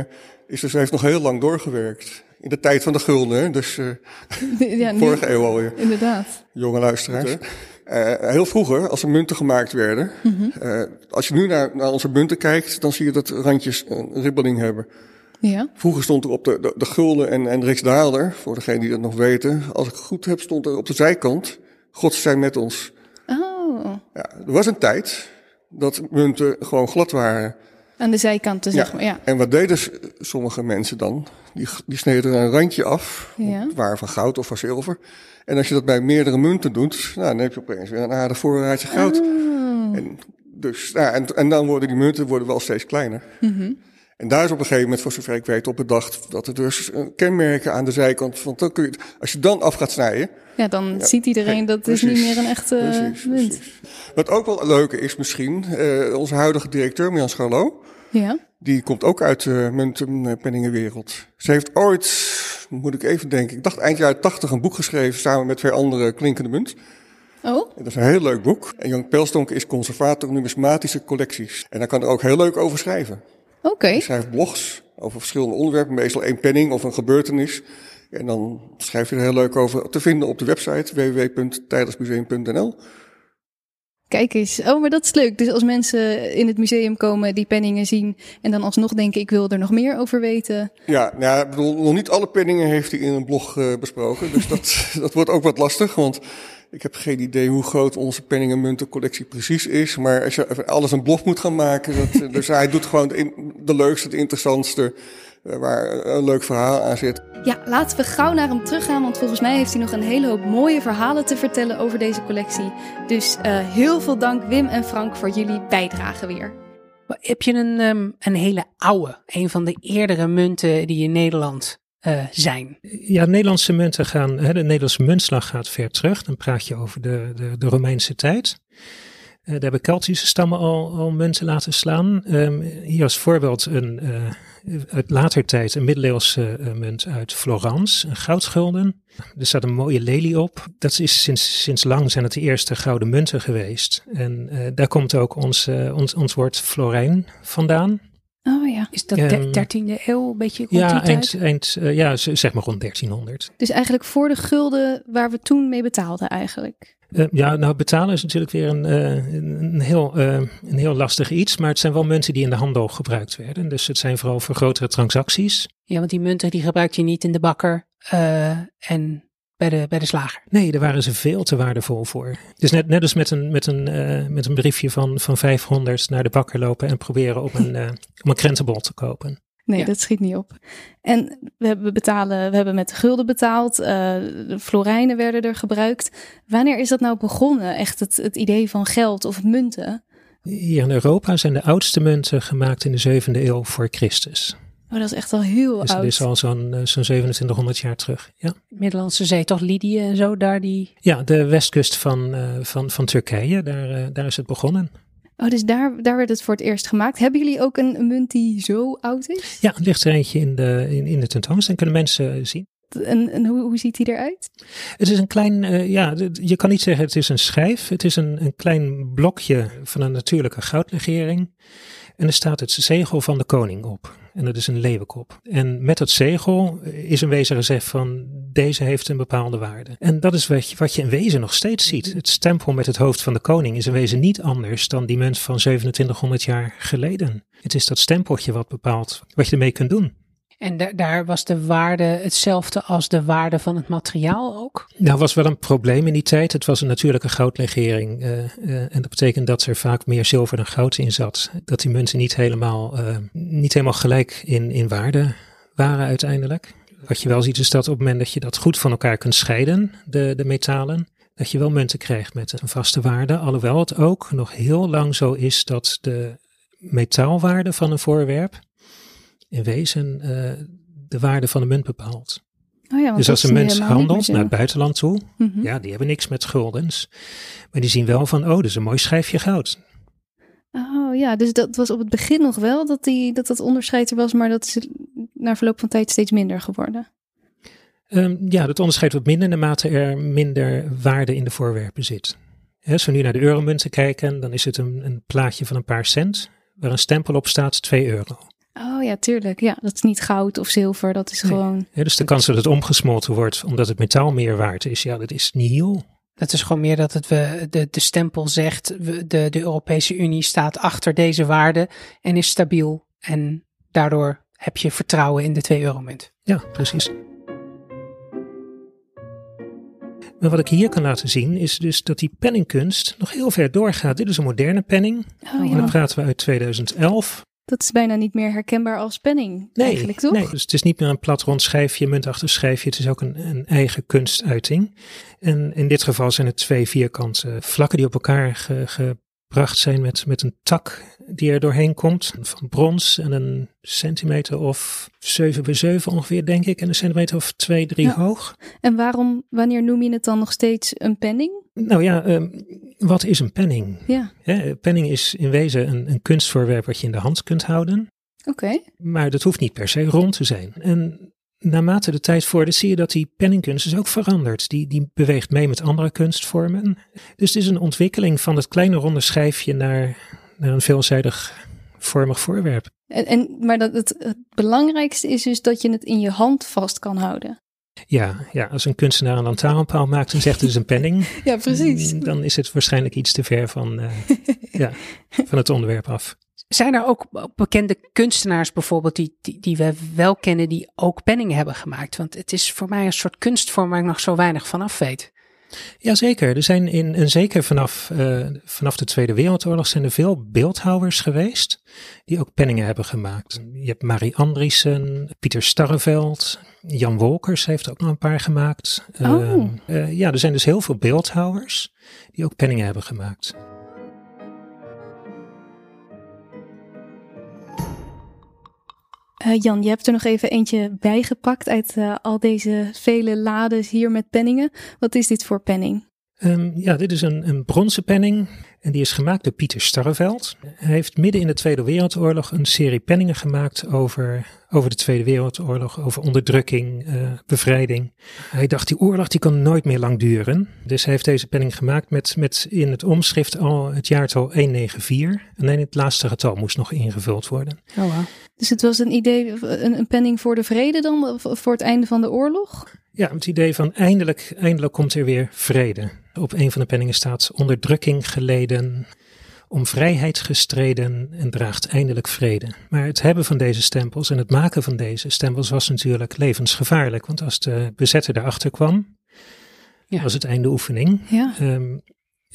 is dus, heeft nog heel lang doorgewerkt. In de tijd van de gulden, dus uh, ja, nu, vorige eeuw alweer. Inderdaad. Jonge luisteraars. Uh, heel vroeger, als er munten gemaakt werden, mm -hmm. uh, als je nu naar, naar, onze munten kijkt, dan zie je dat randjes een ribbeling hebben. Ja. Vroeger stond er op de, de, de gulden en, en riksdaalder, voor degenen die dat nog weten, als ik het goed heb, stond er op de zijkant, God zijn met ons. Oh. Ja, er was een tijd dat munten gewoon glad waren. Aan de zijkanten, zeg ja. maar. Ja. En wat deden sommige mensen dan? Die, die sneden er een randje af, ja. waar van goud of van zilver. En als je dat bij meerdere munten doet, nou, dan heb je opeens weer een aardig voorraadje goud. Oh. En, dus, nou, en, en dan worden die munten worden wel steeds kleiner. Mm -hmm. En daar is op een gegeven moment, voor zover ik weet, op bedacht dat er dus kenmerken aan de zijkant, want dan kun je, als je dan af gaat snijden. Ja, dan ziet iedereen dat het is niet meer een echte precies, munt. Precies. Wat ook wel leuk is misschien, uh, onze huidige directeur, Mian Scharlo, ja. die komt ook uit de muntenpenningenwereld. Ze heeft ooit, moet ik even denken, ik dacht eind jaren tachtig een boek geschreven samen met twee andere klinkende munt. Oh? Dat is een heel leuk boek. En Jan Pelstonk is conservator numismatische collecties. En daar kan er ook heel leuk over schrijven. Oké. Okay. Hij schrijft blogs over verschillende onderwerpen, meestal één penning of een gebeurtenis. En dan schrijft hij er heel leuk over te vinden op de website www.tijdersmuseum.nl. Kijk eens. Oh, maar dat is leuk. Dus als mensen in het museum komen, die penningen zien en dan alsnog denken, ik wil er nog meer over weten. Ja, nou ik bedoel, nog niet alle penningen heeft hij in een blog uh, besproken. Dus dat, dat wordt ook wat lastig, want ik heb geen idee hoe groot onze penning- en muntencollectie precies is. Maar als je alles een blog moet gaan maken, dat, dus hij doet gewoon de, de leukste, het interessantste, waar een leuk verhaal aan zit. Ja, laten we gauw naar hem teruggaan, want volgens mij heeft hij nog een hele hoop mooie verhalen te vertellen over deze collectie. Dus uh, heel veel dank Wim en Frank voor jullie bijdrage weer. Heb je een, um, een hele oude, een van de eerdere munten die in Nederland zijn? Ja, Nederlandse munten gaan, hè, de Nederlandse muntslag gaat ver terug. Dan praat je over de, de, de Romeinse tijd. Uh, daar hebben Keltische stammen al, al munten laten slaan. Um, hier als voorbeeld een, uh, uit later tijd een middeleeuwse munt uit Florence, een goudschulden. Er staat een mooie lelie op. Dat is sinds, sinds lang zijn het de eerste gouden munten geweest. En daar komt ook ons, ons, ons woord florijn vandaan. Oh ja. Is dat de 13e eeuw een beetje rond ja, die eind, tijd? eind, uh, ja, zeg maar rond 1300. Dus eigenlijk voor de gulden waar we toen mee betaalden eigenlijk. Uh, ja, nou betalen is natuurlijk weer een, uh, een, heel, een heel lastig iets. Maar het zijn wel munten die in de handel gebruikt werden. Dus het zijn vooral voor grotere transacties. Ja, want die munten die gebruik je niet in de bakker en bij de, bij de slager. Nee, daar waren ze veel te waardevol voor. Dus net, net als met een, met een, uh, met een briefje van, van 500 naar de bakker lopen en proberen om een, uh, om een krentenbol te kopen. Nee, ja. dat schiet niet op. En we hebben, betalen, we hebben met de gulden betaald, uh, de florijnen werden er gebruikt. Wanneer is dat nou begonnen, echt het, het idee van geld of munten? Hier in Europa zijn de oudste munten gemaakt in de zevende eeuw voor Christus. Oh, dat is echt al heel dus oud. dat is al zo'n uh, zo'n 2700 jaar terug. Ja. Middellandse Zee, toch Lydië en zo, daar die... Ja, de westkust van, uh, van, van Turkije, daar, uh, daar is het begonnen. Oh, dus daar, daar werd het voor het eerst gemaakt. Hebben jullie ook een, een munt die zo oud is? Ja, er ligt er eentje in de, in, in de tentoonstelling, kunnen mensen zien. En, en hoe, hoe ziet die eruit? Het is een klein, uh, ja, je kan niet zeggen het is een schijf. Het is een, een klein blokje van een natuurlijke goudlegering. En er staat het zegel van de koning op. En dat is een leeuwenkop. En met dat zegel is een wezen gezegd van deze heeft een bepaalde waarde. En dat is wat je, wat je in wezen nog steeds ziet. Het stempel met het hoofd van de koning is in wezen niet anders dan die munt van 2700 jaar geleden. Het is dat stempeltje wat bepaalt wat je ermee kunt doen. En da daar was de waarde hetzelfde als de waarde van het materiaal ook? Nou, was wel een probleem in die tijd. Het was een natuurlijke goudlegering. Uh, uh, en dat betekent dat er vaak meer zilver dan goud in zat. Dat die munten niet helemaal, uh, niet helemaal gelijk in, in waarde waren uiteindelijk. Wat je wel ziet is dat op het moment dat je dat goed van elkaar kunt scheiden, de, de metalen, dat je wel munten krijgt met een vaste waarde. Alhoewel het ook nog heel lang zo is dat de metaalwaarde van een voorwerp in wezen uh, de waarde van de munt bepaalt. Oh ja, dus als een munt handelt naar het buitenland toe, mm -hmm. ja, die hebben niks met guldens. Maar die zien wel van, oh, dat is een mooi schijfje goud. Oh ja, dus dat was op het begin nog wel dat die, dat, dat onderscheid er was, maar dat is na verloop van tijd steeds minder geworden. Um, ja, dat onderscheid wordt minder naarmate er minder waarde in de voorwerpen zit. He, als we nu naar de euromunten kijken, dan is het een, een plaatje van een paar cent, waar een stempel op staat 2 euro. Oh ja, tuurlijk. Ja, dat is niet goud of zilver, dat is nee. gewoon... Ja, dus de kans dat het omgesmolten wordt omdat het metaal meer waard is, ja, dat is nihil. Dat is gewoon meer dat het we, de, de stempel zegt, we, de, de Europese Unie staat achter deze waarde en is stabiel. En daardoor heb je vertrouwen in de 2 euro munt. Ja, precies. Maar wat ik hier kan laten zien is dus dat die penningkunst nog heel ver doorgaat. Dit is een moderne penning. Oh, En ja. dan praten we uit 2011. Dat is bijna niet meer herkenbaar als penning Nee, eigenlijk, toch? nee, dus het is niet meer een plat rond schijfje, muntachtig schijfje. Het is ook een, een eigen kunstuiting. En in dit geval zijn het twee vierkante vlakken die op elkaar ge, uitgebracht zijn met, met een tak die er doorheen komt. Van brons en een centimeter of 7 bij 7 ongeveer, denk ik. En een centimeter of 2, 3 Ja. hoog. En waarom, wanneer noem je het dan nog steeds een penning? Nou ja, ehm, wat is een penning? Ja, penning is in wezen een, een kunstvoorwerp wat je in de hand kunt houden. oké. Maar dat hoeft niet per se rond te zijn. En naarmate de tijd vordert, zie je dat die penningkunst is ook veranderd. Die, die beweegt mee met andere kunstvormen. Dus het is een ontwikkeling van het kleine ronde schijfje naar, naar een veelzijdig vormig voorwerp. En, en, maar dat het, het belangrijkste is dus dat je het in je hand vast kan houden. Ja, ja, als een kunstenaar een lantaarnpaal maakt en zegt het is een penning, Ja, precies. mm, dan is het waarschijnlijk iets te ver van, eh, ja, van het onderwerp af. Zijn er ook bekende kunstenaars bijvoorbeeld die, die, die we wel kennen die ook penningen hebben gemaakt? Want het is voor mij een soort kunstvorm waar ik nog zo weinig van af weet. Jazeker, er zijn in, en zeker vanaf, eh, vanaf de Tweede Wereldoorlog zijn er veel beeldhouwers geweest die ook penningen hebben gemaakt. Je hebt Marie Andriessen, Pieter Starreveld, Jan Wolkers heeft ook nog een paar gemaakt. Oh. Ehm, eh, ja, er zijn dus heel veel beeldhouwers die ook penningen hebben gemaakt. Eh, Jan, je hebt er nog even eentje bijgepakt uit eh, al deze vele lades hier met penningen. Wat is dit voor penning? Ehm, ja, dit is een, een bronzen penning en die is gemaakt door Pieter Starreveld. Hij heeft midden in de Tweede Wereldoorlog een serie penningen gemaakt over, over de Tweede Wereldoorlog, over onderdrukking, eh, bevrijding. Hij dacht die oorlog die kan nooit meer lang duren. Dus hij heeft deze penning gemaakt met, met in het omschrift al het jaartal 194. Alleen het laatste getal moest nog ingevuld worden. Oh, wow. Dus het was een idee, een, een penning voor de vrede dan, voor het einde van de oorlog? Ja, het idee van eindelijk, eindelijk komt er weer vrede. Op een van de penningen staat onderdrukking geleden, om vrijheid gestreden en draagt eindelijk vrede. Maar het hebben van deze stempels en het maken van deze stempels was natuurlijk levensgevaarlijk. Want als de bezetter erachter kwam, Ja. was het einde oefening. Ja. Ehm,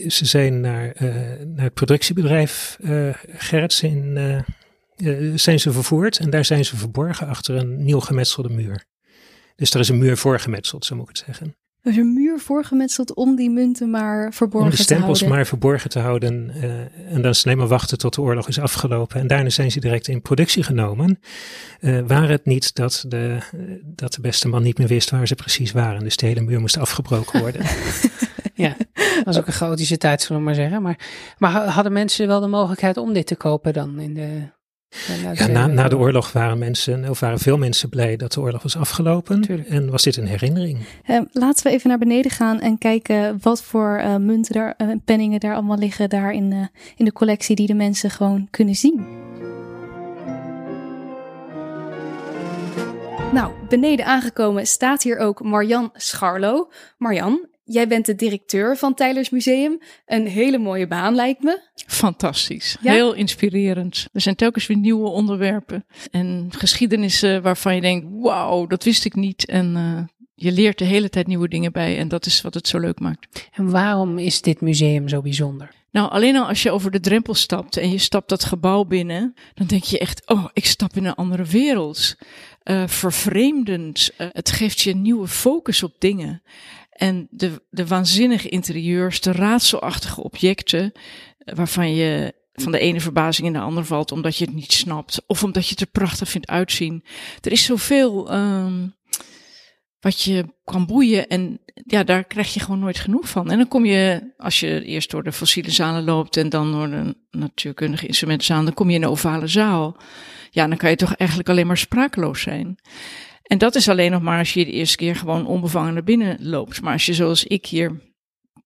ze zijn naar, eh, naar het productiebedrijf uh, Gerrits in, eh, eh, zijn ze vervoerd en daar zijn ze verborgen achter een nieuw gemetselde muur. Dus er is een muur voorgemetseld, zo moet ik het zeggen. Er is een muur voorgemetseld om die munten maar verborgen Om de te stempels houden. maar verborgen te houden. eh, en dan is het alleen maar wachten tot de oorlog is afgelopen. En daarna zijn ze direct in productie genomen. Eh waar het niet dat de, dat de beste man niet meer wist waar ze precies waren. Dus de hele muur moest afgebroken worden. Ja, dat was ook een chaotische tijd, zullen we maar zeggen. Maar, maar ha- hadden mensen wel de mogelijkheid om dit te kopen dan in de... na de ja, na, Tweede na de oorlog waren mensen, of waren veel mensen blij dat de oorlog was afgelopen. Tuurlijk. En was dit een herinnering. Eh, laten we even naar beneden gaan en kijken wat voor eh, munten daar, en penningen daar allemaal liggen daar in, eh, in de collectie die de mensen gewoon kunnen zien. Nou, beneden aangekomen staat hier ook Marjan Scharlo. Marjan, jij bent de directeur van Tylers Museum. Een hele mooie baan lijkt me. Fantastisch. Ja? Heel inspirerend. Er zijn telkens weer nieuwe onderwerpen. En geschiedenissen waarvan je denkt, wauw, dat wist ik niet. En eh, je leert de hele tijd nieuwe dingen bij. En dat is wat het zo leuk maakt. En waarom is dit museum zo bijzonder? Nou, alleen al als je over de drempel stapt en je stapt dat gebouw binnen, dan denk je echt, oh, ik stap in een andere wereld. Eh, vervreemdend. Eh, het geeft je een nieuwe focus op dingen. En de, de waanzinnige interieurs, de raadselachtige objecten, eh, waarvan je van de ene verbazing in de andere valt omdat je het niet snapt. Of omdat je het er prachtig vindt uitzien. Er is zoveel ehm, wat je kan boeien. En ja, daar krijg je gewoon nooit genoeg van. En dan kom je, als je eerst door de fossiele zalen loopt en dan door de natuurkundige instrumentenzaal, dan kom je in de ovale zaal. Ja, dan kan je toch eigenlijk alleen maar sprakeloos zijn. En dat is alleen nog maar als je de eerste keer gewoon onbevangen naar binnen loopt. Maar als je zoals ik hier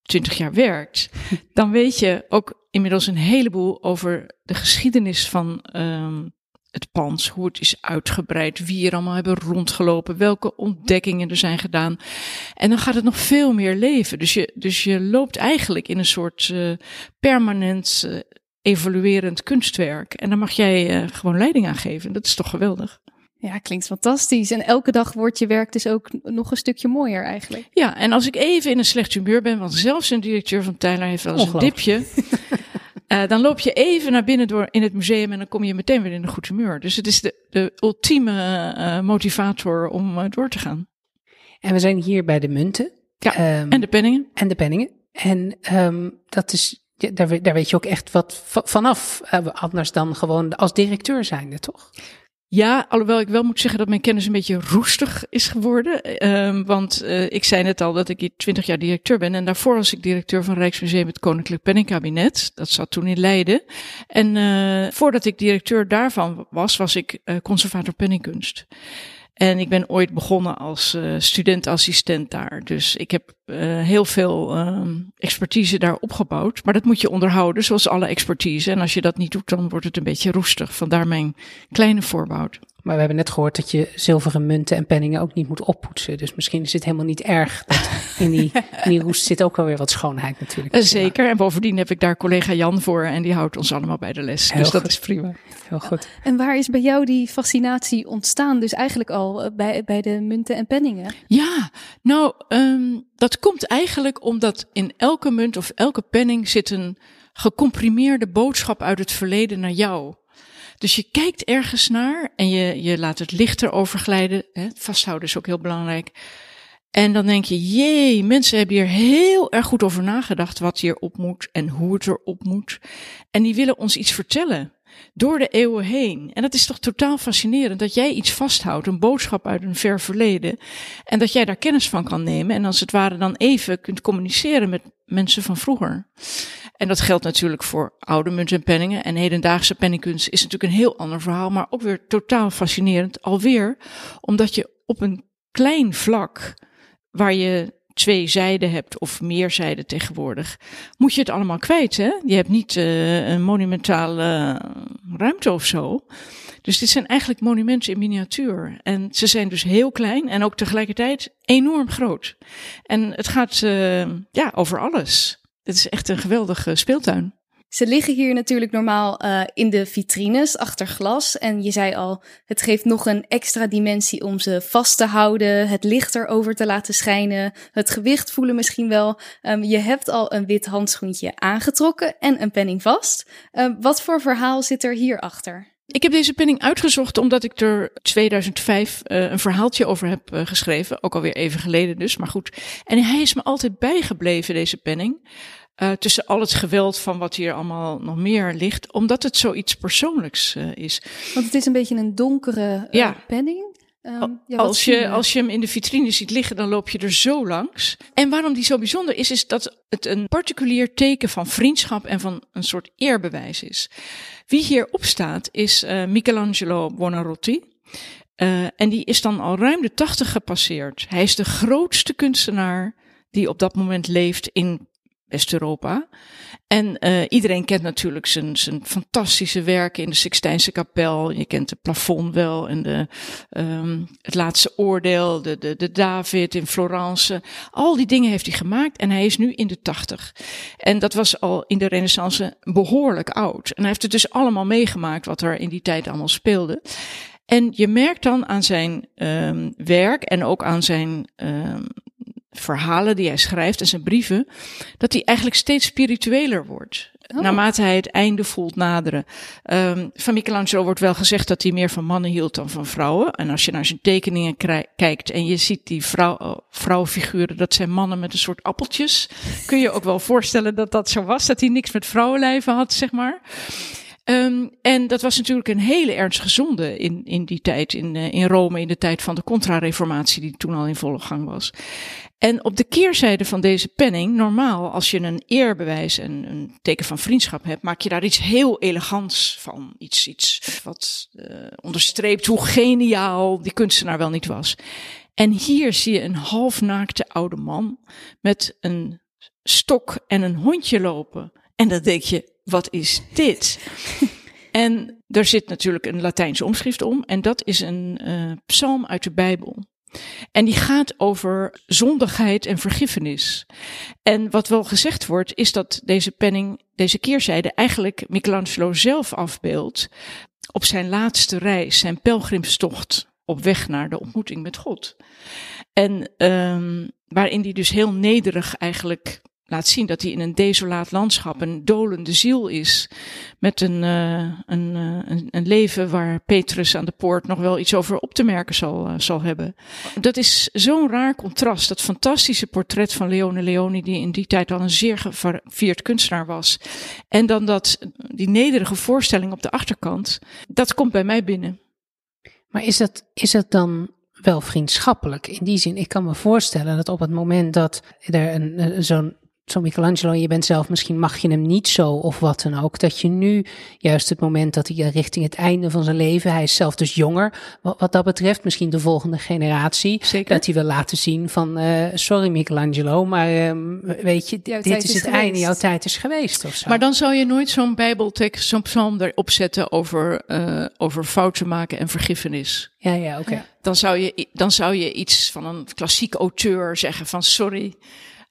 20 jaar werkt, dan weet je ook inmiddels een heleboel over de geschiedenis van ehm, het pand, hoe het is uitgebreid, wie er allemaal hebben rondgelopen, welke ontdekkingen er zijn gedaan. En dan gaat het nog veel meer leven. Dus je, dus je loopt eigenlijk in een soort eh, permanent eh, evoluerend kunstwerk. En daar mag jij eh, gewoon leiding aan geven. Dat is toch geweldig? Ja, klinkt fantastisch. En elke dag wordt je werk dus ook nog een stukje mooier eigenlijk. Ja, en als ik even in een slecht humeur ben, want zelfs een directeur van Tyler heeft wel eens een dipje. eh, dan loop je even naar binnen door in het museum en dan kom je meteen weer in een goed humeur. Dus het is de, de ultieme eh, motivator om eh, door te gaan. En we zijn hier bij de munten. Ja, Ehm, En de penningen? en de penningen. En ehm, dat is ja, daar, daar weet je ook echt wat vanaf. Uh, anders dan gewoon als directeur zijnde, toch? Ja, alhoewel ik wel moet zeggen dat mijn kennis een beetje roestig is geworden. Um, want uh, ik zei net al dat ik hier twintig jaar directeur ben. En daarvoor was ik directeur van Rijksmuseum het Koninklijk Penningkabinet. Dat zat toen in Leiden. En uh, voordat ik directeur daarvan was, was ik uh, conservator penningkunst. En ik ben ooit begonnen als uh, studentassistent daar. Dus ik heb uh, heel veel um, expertise daar opgebouwd. Maar dat moet je onderhouden, zoals alle expertise. En als je dat niet doet, dan wordt het een beetje roestig. Vandaar mijn kleine voorboud. Maar we hebben net gehoord dat je zilveren munten en penningen ook niet moet oppoetsen. Dus misschien is het helemaal niet erg. Dat in, die, in die roest zit ook wel weer wat schoonheid natuurlijk. Uh, zeker. En bovendien heb ik daar collega Jan voor. En die houdt ons allemaal bij de les. Heel dus goed. dat is prima. Heel goed. En waar is bij jou die fascinatie ontstaan? Dus eigenlijk al bij, bij de munten en penningen. Ja, nou, um, dat komt eigenlijk omdat in elke munt of elke penning zit een gecomprimeerde boodschap uit het verleden naar jou. Dus je kijkt ergens naar en je, je laat het licht erover glijden. Hè? Vasthouden is ook heel belangrijk. En dan denk je, jee, mensen hebben hier heel erg goed over nagedacht wat hierop moet en hoe het erop moet. En die willen ons iets vertellen door de eeuwen heen. En dat is toch totaal fascinerend dat jij iets vasthoudt, een boodschap uit een ver verleden, en dat jij daar kennis van kan nemen en als het ware dan even kunt communiceren met mensen van vroeger. En dat geldt natuurlijk voor oude munten en penningen. En hedendaagse penningkunst is natuurlijk een heel ander verhaal, maar ook weer totaal fascinerend. Alweer omdat je op een klein vlak, waar je twee zijden hebt of meer zijden tegenwoordig, moet je het allemaal kwijt. Hè? Je hebt niet uh, een monumentale ruimte of zo. Dus dit zijn eigenlijk monumenten in miniatuur. En ze zijn dus heel klein en ook tegelijkertijd enorm groot. En het gaat uh, ja, over alles. Het is echt een geweldige speeltuin. Ze liggen hier natuurlijk normaal uh, in de vitrines achter glas. En je zei al, het geeft nog een extra dimensie om ze vast te houden, het licht erover te laten schijnen, het gewicht voelen misschien wel. Um, je hebt al een wit handschoentje aangetrokken en een penning vast. Uh, wat voor verhaal zit er hierachter? Ik heb deze penning uitgezocht omdat ik er 2005 uh, een verhaaltje over heb uh, geschreven. Ook alweer even geleden dus, maar goed. En hij is me altijd bijgebleven, deze penning. Uh, tussen al het geweld van wat hier allemaal nog meer ligt, omdat het zoiets persoonlijks uh, is. Want het is een beetje een donkere ja. penning. Um, ja, als, je, als je hem in de vitrine ziet liggen, dan loop je er zo langs. En waarom die zo bijzonder is, is dat het een particulier teken van vriendschap en van een soort eerbewijs is. Wie hierop staat is uh, Michelangelo Buonarroti. Uh, en die is dan al ruim de tachtig gepasseerd. Hij is de grootste kunstenaar die op dat moment leeft in West-Europa. En uh, iedereen kent natuurlijk zijn, zijn fantastische werken in de Sixtijnse kapel. Je kent het plafond wel en de, um, het laatste oordeel, de, de, de David in Florence. Al die dingen heeft hij gemaakt en hij is nu in de tachtig. En dat was al in de renaissance behoorlijk oud. En hij heeft het dus allemaal meegemaakt wat er in die tijd allemaal speelde. En je merkt dan aan zijn um, werk en ook aan zijn um, verhalen die hij schrijft en zijn brieven, dat hij eigenlijk steeds spiritueler wordt. Oh. Naarmate hij het einde voelt naderen. Um, van Michelangelo wordt wel gezegd dat hij meer van mannen hield dan van vrouwen. En als je naar zijn tekeningen kijkt en je ziet die vrouw, vrouwenfiguren, dat zijn mannen met een soort appeltjes. Kun je ook wel voorstellen dat dat zo was, dat hij niks met vrouwenlijven had, zeg maar. Um, en dat was natuurlijk een hele ernstige zonde in, in die tijd, in, uh, in Rome, in de tijd van de contra-reformatie, die toen al in volle gang was. En op de keerzijde van deze penning, normaal als je een eerbewijs en een teken van vriendschap hebt, maak je daar iets heel elegants van. Iets, iets wat uh, onderstreept hoe geniaal die kunstenaar wel niet was. En hier zie je een halfnaakte oude man met een stok en een hondje lopen. En dan denk je, wat is dit? en er zit natuurlijk een Latijnse omschrift om. En dat is een uh, psalm uit de Bijbel. En die gaat over zondigheid en vergiffenis. En wat wel gezegd wordt, is dat deze penning, deze keerzijde, eigenlijk Michelangelo zelf afbeeldt op zijn laatste reis, zijn pelgrimstocht op weg naar de ontmoeting met God. En um, waarin hij dus heel nederig eigenlijk laat zien dat hij in een desolaat landschap een dolende ziel is. Met een, een, uh, een, een, leven waar Petrus aan de poort nog wel iets over op te merken zal, uh, zal hebben. Dat is zo'n raar contrast. Dat fantastische portret van Leone Leoni, die in die tijd al een zeer gevierd kunstenaar was. En dan dat, die nederige voorstelling op de achterkant. Dat komt bij mij binnen. Maar is dat, is dat dan wel vriendschappelijk? In die zin, ik kan me voorstellen dat op het moment dat er een, een zo'n zo Michelangelo en je bent zelf, misschien mag je hem niet zo of wat dan ook. Dat je nu, juist het moment dat hij richting het einde van zijn leven, hij is zelf dus jonger, wat, wat dat betreft, misschien de volgende generatie. Zeker. Dat hij wil laten zien van, uh, sorry Michelangelo, maar uh, weet je, Jouw dit is is het geweest. einde, jouw tijd is geweest of zo. Maar dan zou je nooit zo'n bijbeltekst, zo'n psalm erop zetten over, uh, over fouten maken en vergiffenis. Ja, ja, oké. Ja. Dan zou je, dan zou je iets van een klassiek auteur zeggen van sorry,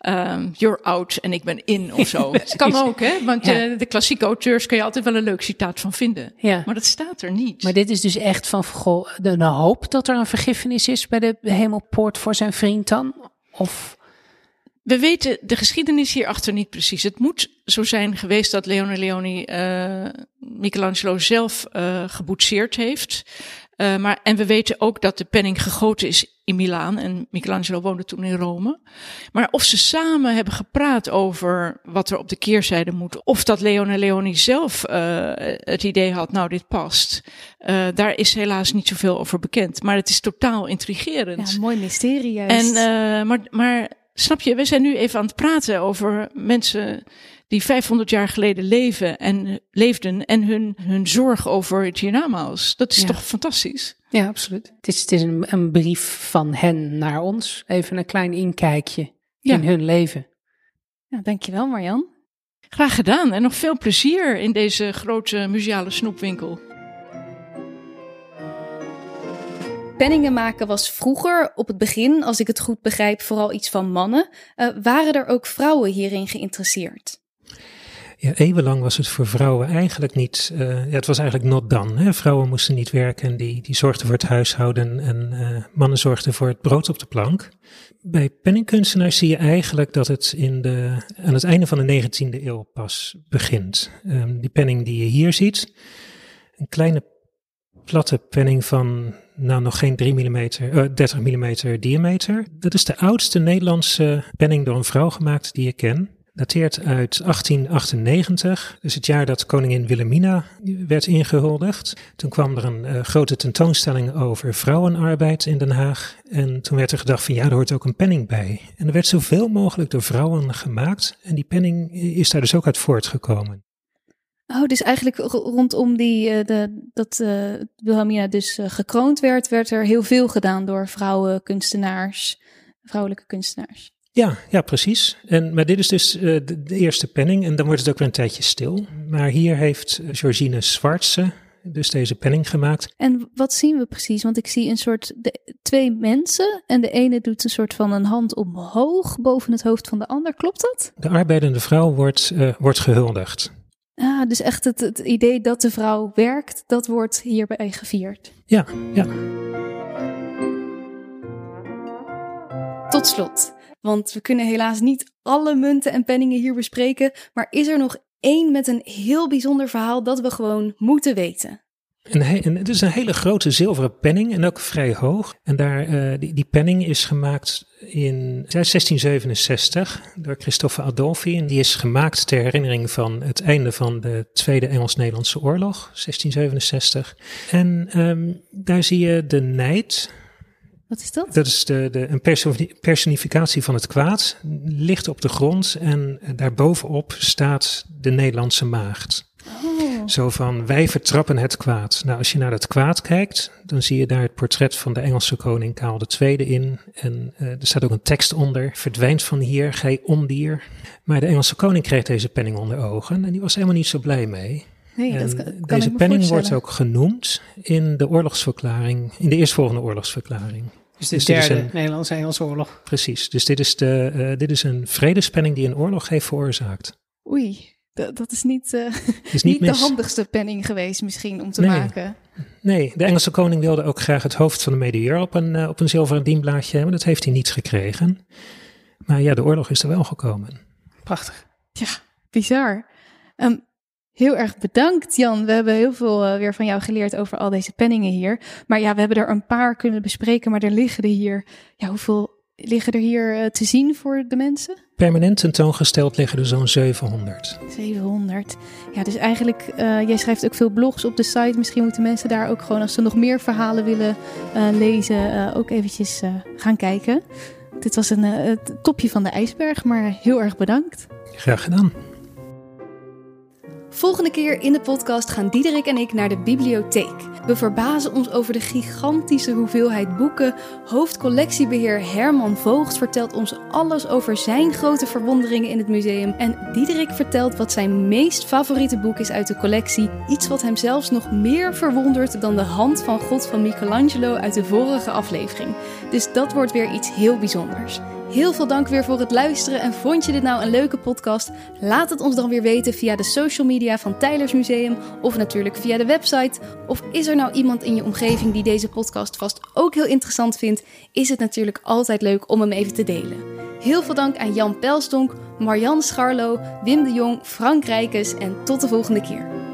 um, you're out en ik ben in of zo. Het kan ook, hè? Want Ja. uh, de klassieke auteurs kun je altijd wel een leuk citaat van vinden. Ja. Maar dat staat er niet. Maar dit is dus echt van, goh, de, de hoop dat er een vergiffenis is bij de hemelpoort voor zijn vriend dan? Of, We weten de geschiedenis hierachter niet precies. Het moet zo zijn geweest dat Leone Leoni uh, Michelangelo zelf uh, geboetseerd heeft. Uh, maar, en we weten ook dat de penning gegoten is in Milaan en Michelangelo woonde toen in Rome. Maar of ze samen hebben gepraat over wat er op de keerzijde moet, of dat Leone Leoni zelf uh, het idee had, nou dit past, uh, daar is helaas niet zoveel over bekend. Maar het is totaal intrigerend. Ja, mooi mysterie juist. En, maar, maar snap je, we zijn nu even aan het praten over mensen die 500 jaar geleden leven en leefden en hun, hun zorg over het hiernamaals. Dat is Ja. toch fantastisch? ja, absoluut. Het is, het is een, een brief van hen naar ons. Even een klein inkijkje Ja. in hun leven. Ja, dankjewel Marjan. Graag gedaan en nog veel plezier in deze grote museale snoepwinkel. Penningen maken was vroeger, op het begin, als ik het goed begrijp, vooral iets van mannen. Uh, waren er ook vrouwen hierin geïnteresseerd? Ja, eeuwenlang was het voor vrouwen eigenlijk niet, ja, het was eigenlijk not done. Hè? Vrouwen moesten niet werken en die, die zorgden voor het huishouden en uh, mannen zorgden voor het brood op de plank. Bij penningkunstenaars zie je eigenlijk dat het in de, aan het einde van de 19e eeuw pas begint. Um, die penning die je hier ziet, een kleine platte penning van nou nog geen 3 mm, uh, 30 mm diameter. Dat is de oudste Nederlandse penning door een vrouw gemaakt die je ken dateert uit 1898, dus het jaar dat koningin Wilhelmina werd ingehuldigd. Toen kwam er een uh, grote tentoonstelling over vrouwenarbeid in Den Haag. En toen werd er gedacht van ja, er hoort ook een penning bij. En er werd zoveel mogelijk door vrouwen gemaakt. En die penning is daar dus ook uit voortgekomen. Oh, dus eigenlijk rondom die, uh, de, dat uh, Wilhelmina dus gekroond werd, werd er heel veel gedaan door vrouwen, kunstenaars, vrouwelijke kunstenaars. Ja, ja, precies. En, maar dit is dus uh, de, de, eerste penning en dan wordt het ook weer een tijdje stil. Maar hier heeft Georgine Zwartse dus deze penning gemaakt. En wat zien we precies? Want ik zie een soort de, twee mensen en de ene doet een soort van een hand omhoog boven het hoofd van de ander. Klopt dat? De arbeidende vrouw wordt, uh, wordt gehuldigd. Ah, dus echt het, het idee dat de vrouw werkt, dat wordt hierbij gevierd. Ja, ja. Tot slot, want we kunnen helaas niet alle munten en penningen hier bespreken, maar is er nog één met een heel bijzonder verhaal dat we gewoon moeten weten? Een he- een, het is een hele grote zilveren penning en ook vrij hoog. En daar, uh, die, die penning is gemaakt in 1667 door Christophe Adolphi. En die is gemaakt ter herinnering van het einde van de Tweede Engels-Nederlandse Oorlog, 1667. En um, daar zie je de nijd, wat is dat? Dat is de, de, een personificatie van het kwaad. Ligt op de grond en daarbovenop staat de Nederlandse maagd. Oh. Zo van, wij vertrappen het kwaad. Nou, als je naar het kwaad kijkt, dan zie je daar het portret van de Engelse koning Karel II in. En uh, er staat ook een tekst onder, verdwijnt van hier, gij ondier. Maar de Engelse koning kreeg deze penning onder ogen en die was helemaal niet zo blij mee. Nee, dat kan, kan deze penning wordt ook genoemd in de oorlogsverklaring, in de eerstvolgende oorlogsverklaring. Dus de Dus dit is derde een- Nederlands-Engelse oorlog. Precies, dus dit is, de, uh, dit is een vredespenning die een oorlog heeft veroorzaakt. Oei, dat, dat is niet, uh, is niet, niet, de handigste penning geweest misschien om te Nee. maken. Nee, de Engelse koning wilde ook graag het hoofd van de medailleur op een, uh, op een zilveren dienblaadje hebben. Dat heeft hij niet gekregen. Maar ja, de oorlog is er wel gekomen. prachtig. Ja, bizar. Ehm, heel erg bedankt, Jan. We hebben heel veel eh, weer van jou geleerd over al deze penningen hier. Maar ja, we hebben er een paar kunnen bespreken, maar er liggen er hier. Ja, hoeveel liggen er hier eh, te zien voor de mensen? Permanent tentoongesteld liggen er zo'n 700. 700. Ja, dus eigenlijk, eh, jij schrijft ook veel blogs op de site. Misschien moeten mensen daar ook gewoon, als ze nog meer verhalen willen lezen, ook eventjes gaan kijken. Dit was een, het topje van de ijsberg, maar heel erg bedankt. Graag gedaan. Volgende keer in de podcast gaan Diederik en ik naar de bibliotheek. We verbazen ons over de gigantische hoeveelheid boeken. Hoofdcollectiebeheer Herman Voogd vertelt ons alles over zijn grote verwonderingen in het museum. En Diederik vertelt wat zijn meest favoriete boek is uit de collectie. Iets wat hem zelfs nog meer verwondert dan de hand van God van Michelangelo uit de vorige aflevering. Dus dat wordt weer iets heel bijzonders. Heel veel dank weer voor het luisteren en vond je dit nou een leuke podcast? Laat het ons dan weer weten via de social media van Tylers Museum of natuurlijk via de website. Of is er nou iemand in je omgeving die deze podcast vast ook heel interessant vindt? Is het natuurlijk altijd leuk om hem even te delen. Heel veel dank aan Jan Pelstonk, Marianne Scharlo, Wim de Jong, Frank Rijkes en tot de volgende keer.